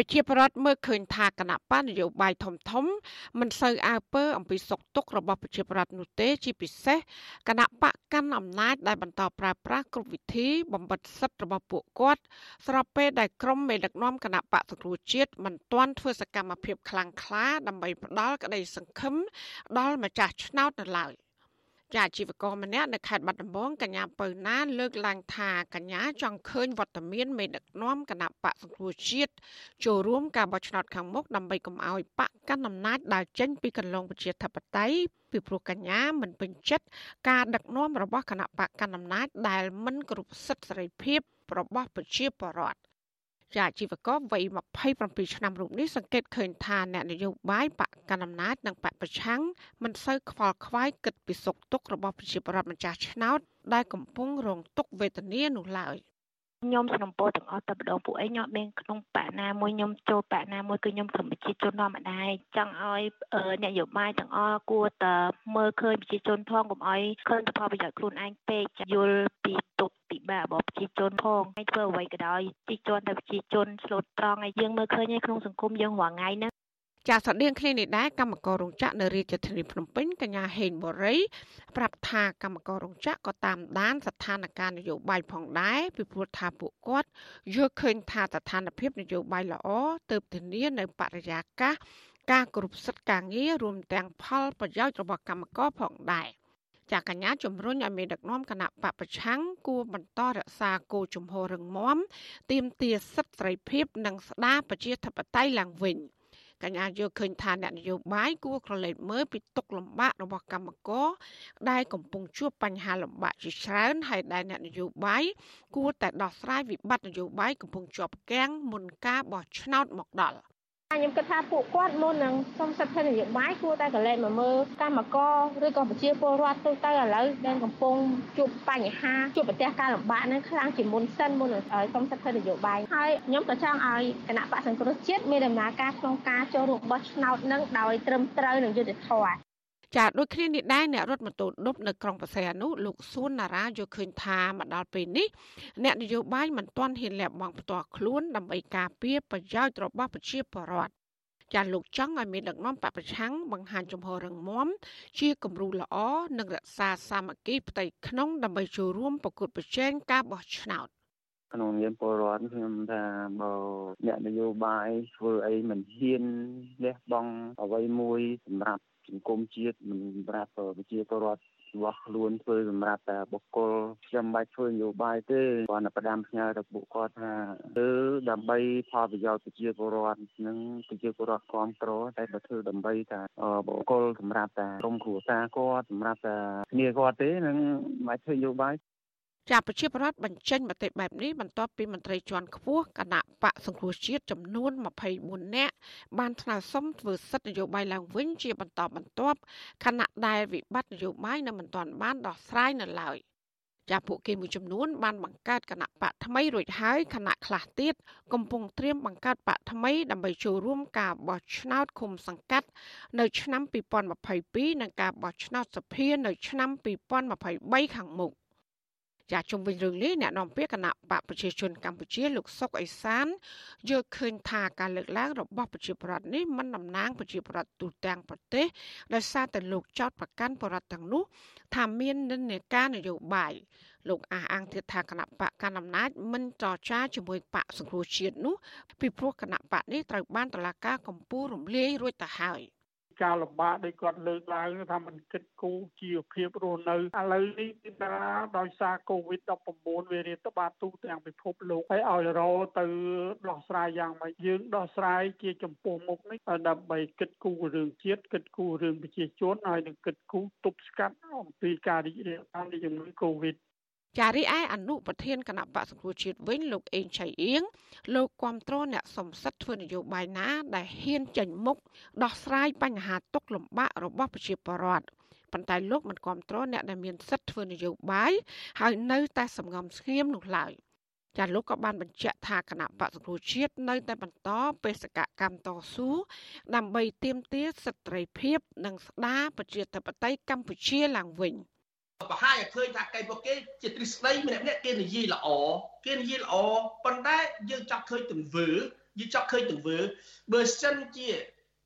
ប្រជាប្រដ្ឋមើលឃើញថាគណៈបកនយោបាយធំធំ មិនសូវអើពើអំពីសុខទុក្ខរបស់ប្រជាប្រដ្ឋនោះទេ ជាពិសេសគណៈបកកាន់អំណាចដែលបន្តប្រើប្រាស់គ្រប់វិធីបំបិទសិទ្ធិរបស់ពួកគាត់ ស្របពេលដែលក្រុមមេដឹកនាំគណៈបកសង្គ្រោះជាតិមិនទាន់ធ្វើសកម្មភាពខ្លាំងក្លាដើម្បីផ្ដាល់ក្តីសង្ឃឹមដល់ម្ចាស់ឆ្នោតនៅឡើយ។ ជាអាជីវករម្នាក់នៅខេត្តបាត់ដំបងកញ្ញាពៅណានលើកឡើងថាកញ្ញាចង់ឃើញវត្តមានមេដឹកនាំគណៈបកសង្គ្រោះជាតិចូលរួមការបោះឆ្នោតខាងមុខដើម្បីកុំឲ្យបកកាន់អំណាចដើរចេញពីកន្លងប្រជាធិបតេយ្យពីព្រោះកញ្ញាមិនពេញចិត្តការដឹកនាំរបស់គណៈបកកណ្ដាលអំណាចដែលមិនគ្រប់សិទ្ធិសេរីភាពរបស់ប្រជាពលរដ្ឋជាអាជីវករវ័យ27ឆ្នាំរូបនេះសង្កេតឃើញថាអ្នកនយោបាយបក កាន់អំណាចនិងបកប្រឆាំងមិនសូវខ្វល់ខ្វាយគិតពីសុខទុក្ខរបស់ប្រជាពលរដ្ឋម្ចាស់ឆ្នោតដែលកំពុងរងទុក្ខវេទនានោះឡើយខ្ញុំសនំពោទាំងអស់តែម្ដងពួកឯងខ្ញុំមានក្នុងបាក់ណាមួយខ្ញុំចូលបាក់ណាមួយគឺខ្ញុំធម្មជាតិជនធម្មតាចង់ឲ្យអ្នកនយោបាយទាំងអស់គួរតែមើលឃើញប្រជាជនផងកុំឲ្យឃើញតែផលប្រយោជន៍ខ្លួនឯងពេកយល់ពីទុកពិបាករបស់ប្រជាជនផងហើយធ្វើអ្វីក៏ដោយជីជន់តែប្រជាជនឆ្លូតត្រង់ហើយយើងមើលឃើញក្នុងសង្គមយើងរាល់ថ្ងៃហ្នឹង ចាស្រដៀងគ្នានេះដែរកម្មកររោងចក្រនៅរាជធានីភ្នំពេញកញ្ញាហេងបូរី ប្រាប់ថាកម្មកររោងចក្រក៏តាមដានស្ថានភាពនយោបាយផងដែរពីព្រោះថាពួកគាត់យល់ឃើញថាស្ថានភាពនយោបាយល្អទើបធានានៅបរិយាកាសការគ្រប់សិទ្ធិការងាររួមទាំងផលប្រយោជន៍របស់កម្មករផងដែរចាកញ្ញាជំរុញឲ្យមានដឹកនាំគណៈបពប្រឆាំងគួរបន្តរក្សាគោលជំហររឹងមាំទាមទារសិទ្ធិសេរីភាព និងស្ដារប្រជាធិបតេយ្យឡើងវិញ។ កញ្ញាយល់ឃើញថាអ្នកនយោបាយគួរក្រឡេកមើលពីទុកលំបាករបស់កម្មករដែលកំពុងជួបបញ្ហាលំបាកជាច្រើនហើយដែលអ្នកនយោបាយគួរតែដោះស្រាយវិបត្តិនយោបាយកំពុងជាប់គាំងមុនការបោះឆ្នោតមកដល់ ខ្ញុំគិតថាពួកគាត់មុននឹងសុំសិទ្ធិនយោបាយគួរតែកលែងមកមើលកម្មករឬក៏ប្រជាពលរដ្ឋទូទៅឥឡូវដែលកំពុងជួបបញ្ហាជួបប្រទះការលំបាកនឹងខ្លាំងជាមុនសិនមុននឹងសុំសិទ្ធិនយោបាយហើយខ្ញុំក៏ចង់ឲ្យគណៈបកសង្គ្រោះជាតិមានដំណើរការក្នុងការចូលរួមបោះឆ្នោតនឹងដោយត្រឹមត្រូវនិងយុត្តិធម៌ ចាដូចគ្នានេះដែរអ្នករត់ម៉ូតូឌុបនៅក្រុងបរសៃអនុលោកសួនណារ៉ាយល់ឃើញថាមកដល់ពេលនេះអ្នកនយោបាយមិនទាន់ហ៊ានលះបង់ផ្ទាល់ខ្លួនដើម្បីការពារប្រយោជន៍របស់ប្រជាពលរដ្ឋចាលោកចង់ឲ្យមានដឹកនាំបពប្រឆាំងបង្ហាញចំហររឹងមាំជាគំរូល្អនិងរក្សាសាមគ្គីផ្ទៃក្នុងដើម្បីចូលរួមប្រកួតប្រជែងការបោះឆ្នោត ក្នុងនាមពលរដ្ឋខ្ញុំថាបើអ្នកនយោបាយធ្វើអីមិនហ៊ានលះបង់អ្វីមួយសម្រាប់សង្គមជាតិមិនសម្រាប់ប្រជាពលរដ្ឋរបស់ខ្លួនធ្វើសម្រាប់តែបុគ្គលខ្ញុំមិនបាច់ធ្វើនយោបាយទេគ្រាន់តែផ្ដាំផ្ញើទៅពួកគាត់ថាគឺដើម្បីផលប្រយោជន៍ប្រជាពលរដ្ឋនិងប្រជាពលរដ្ឋគ្រប់គ្រងតែបើធ្វើដើម្បីតែបុគ្គលសម្រាប់តែក្រុមគ្រួសារគាត់សម្រាប់តែគ្នាគាត់ទេនឹងមិនបាច់ធ្វើនយោបាយ ចាប្រជាប្រដ្ឋបញ្ចេញមតិបែបនេះបន្ទាប់ពីមន្ត្រីជាន់ខ្ពស់គណៈបកសង្គ្រោះជាតិចំនួន24នាក់បានថ្នើសុំធ្វើសិទ្ធិនយោបាយឡើងវិញជាបន្តបន្ទាប់ខណៈដែលវិបត្តិនយោបាយនៅមិនទាន់បានដោះស្រាយនៅឡើយចាពួកគេមួយចំនួនបានបង្កើតគណៈបកថ្មីរួចហើយគណៈខ្លះទៀតកំពុងត្រៀមបង្កើតបកថ្មីដើម្បីចូលរួមការបោះឆ្នោតឃុំសង្កាត់ នៅឆ្នាំ2022និងការបោះឆ្នោតសភានៅឆ្នាំ2023ខាងមុខ ចាជុំវិញរឿងនេះអ្នកនាំពាក្យគណៈបកប្រជាជនកម្ពុជាលោកសុកអេសានយល់ឃើញថាការលើកឡើងរបស់ប្រជាប្រដ្ឋនេះមិនតំណាងប្រជាប្រដ្ឋទូទាំងប្រទេសដោយសារតែលោកចោតប្រកាន់ប្រដ្ឋទាំងនោះថាមាននិន្នាការនយោបាយលោកអះអាងទៀតថាគណៈបកកណ្ដាលអំណាចមិនចរចាជាមួយបកសង្គ្រោះជាតិនោះពីព្រោះគណៈបកនេះត្រូវបានតឡាការកម្ពុជារំលាយរួចទៅហើយ។ ការលំបាកដែលគាត់លើកឡើងថាมันគិតគូរជីវភាពរស់នៅឥឡូវនេះគឺថាដោយសារ COVID-19 វារាតត្បាតទូទាំងពិភពលោកហើយឲ្យរោទៅដោះស្រាយយ៉ាងម៉េចយើងដោះស្រាយជាចំពោះមុខនេះដើម្បីគិតគូររឿងជាតិគិតគូររឿងប្រជាជនហើយនឹងគិតគូរទប់ស្កាត់អំពីការរីករាលដាលនៃជំងឺ Covid ចារីឯអនុប្រធានគណៈបកសង្គ្រោះជាតិវិញលោកអេងឆៃអៀងលោកគាំទ្រអ្នកសំសិទ្ធធ្វើនយោបាយណា ដែលហ៊ានចេញមុខដោះស្រាយបញ្ហាទុកលំបាករបស់ប្រជាពលរដ្ឋប៉ុន្តែលោកមិនគាំទ្រអ្នកដែលមានសិទ្ធិធ្វើនយោបាយហើយនៅតែសម្ងំស្ងៀមនោះឡើយចាលោកក៏បានបញ្ជាក់ថាគណៈបកសង្គ្រោះជាតិនៅតែបន្តបេសកកម្មតស៊ូដើម្បីទាមទារសិទ្ធិសេរីភាព និងស្ដារប្រជាធិបតេយ្យកម្ពុជាឡើងវិញ។ បង្ហាញឲ្យឃើញថាកៃពួកគេជាទ្រឹស្ដីម្នាក់ម្នាក់គេនិយាយល្អគេនិយាយល្អប៉ុន្តែយើងចង់ឃើញទង្វើយើងចាប់ឃើញទង្វើបើសិនជា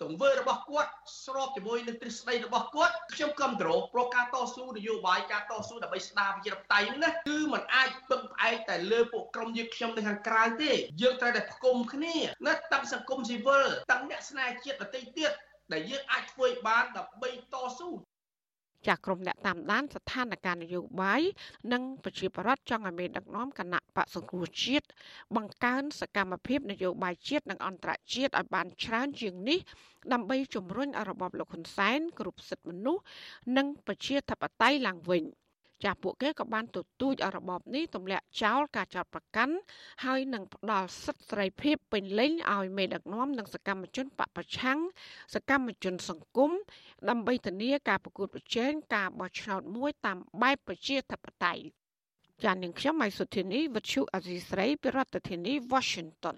ទង្វើរបស់គាត់ស្របជាមួយនឹងទ្រឹស្ដីរបស់គាត់ខ្ញុំគ្រប់គ្រងប្រការតស៊ូនយោបាយការតស៊ូដើម្បីស្ដារប្រជាធិបតេយ្យនេះណាគឺมันអាចពឹងផ្អែកតែលើពួកក្រុមយើងខ្ញុំនៅខាងក្រៅទេយើងត្រូវតែផ្គុំគ្នាណាតាំងសង្គមស៊ីវិលតាំងអ្នកស្នេហ៍ជាតិដទៃទៀតដែលយើងអាចធ្វើបានដើម្បីតស៊ូ ចាក់ក្រុមអ្នកតាមដានស្ថានភាពនយោបាយនិងប្រជាប្រដ្ឋចង់ឲ្យមានដឹកនាំគណៈបកសង្គ្រោះជាតិបង្កើនសកម្មភាពនយោបាយជាតិនិងអន្តរជាតិឲ្យបានច្រើនជាងនេះដើម្បីជំរុញរបបលោកហ៊ុនសែនគ្រប់សិទ្ធិមនុស្សនិងប្រជាធិបតេយ្យឡើងវិញ។ ចាស់ពួកគេក៏បានទទូចឲ្យរបបនេះទម្លាក់ចោលការចោទប្រកាន់ហើយនឹងផ្ដល់សិទ្ធិសេរីភាពពេញលេញឲ្យមេដឹកនាំនិងសកម្មជនបពប្រឆាំងសកម្មជនសង្គមដើម្បីធានាការប្រកួតប្រជែងការបោះឆ្នោតមួយតាមបែបប្រជាធិបតេយ្យចាននាងខ្ញុំម៉ៃសុធានីវិទ្យុអេស៊ីស្រីពីរដ្ឋធានី Washington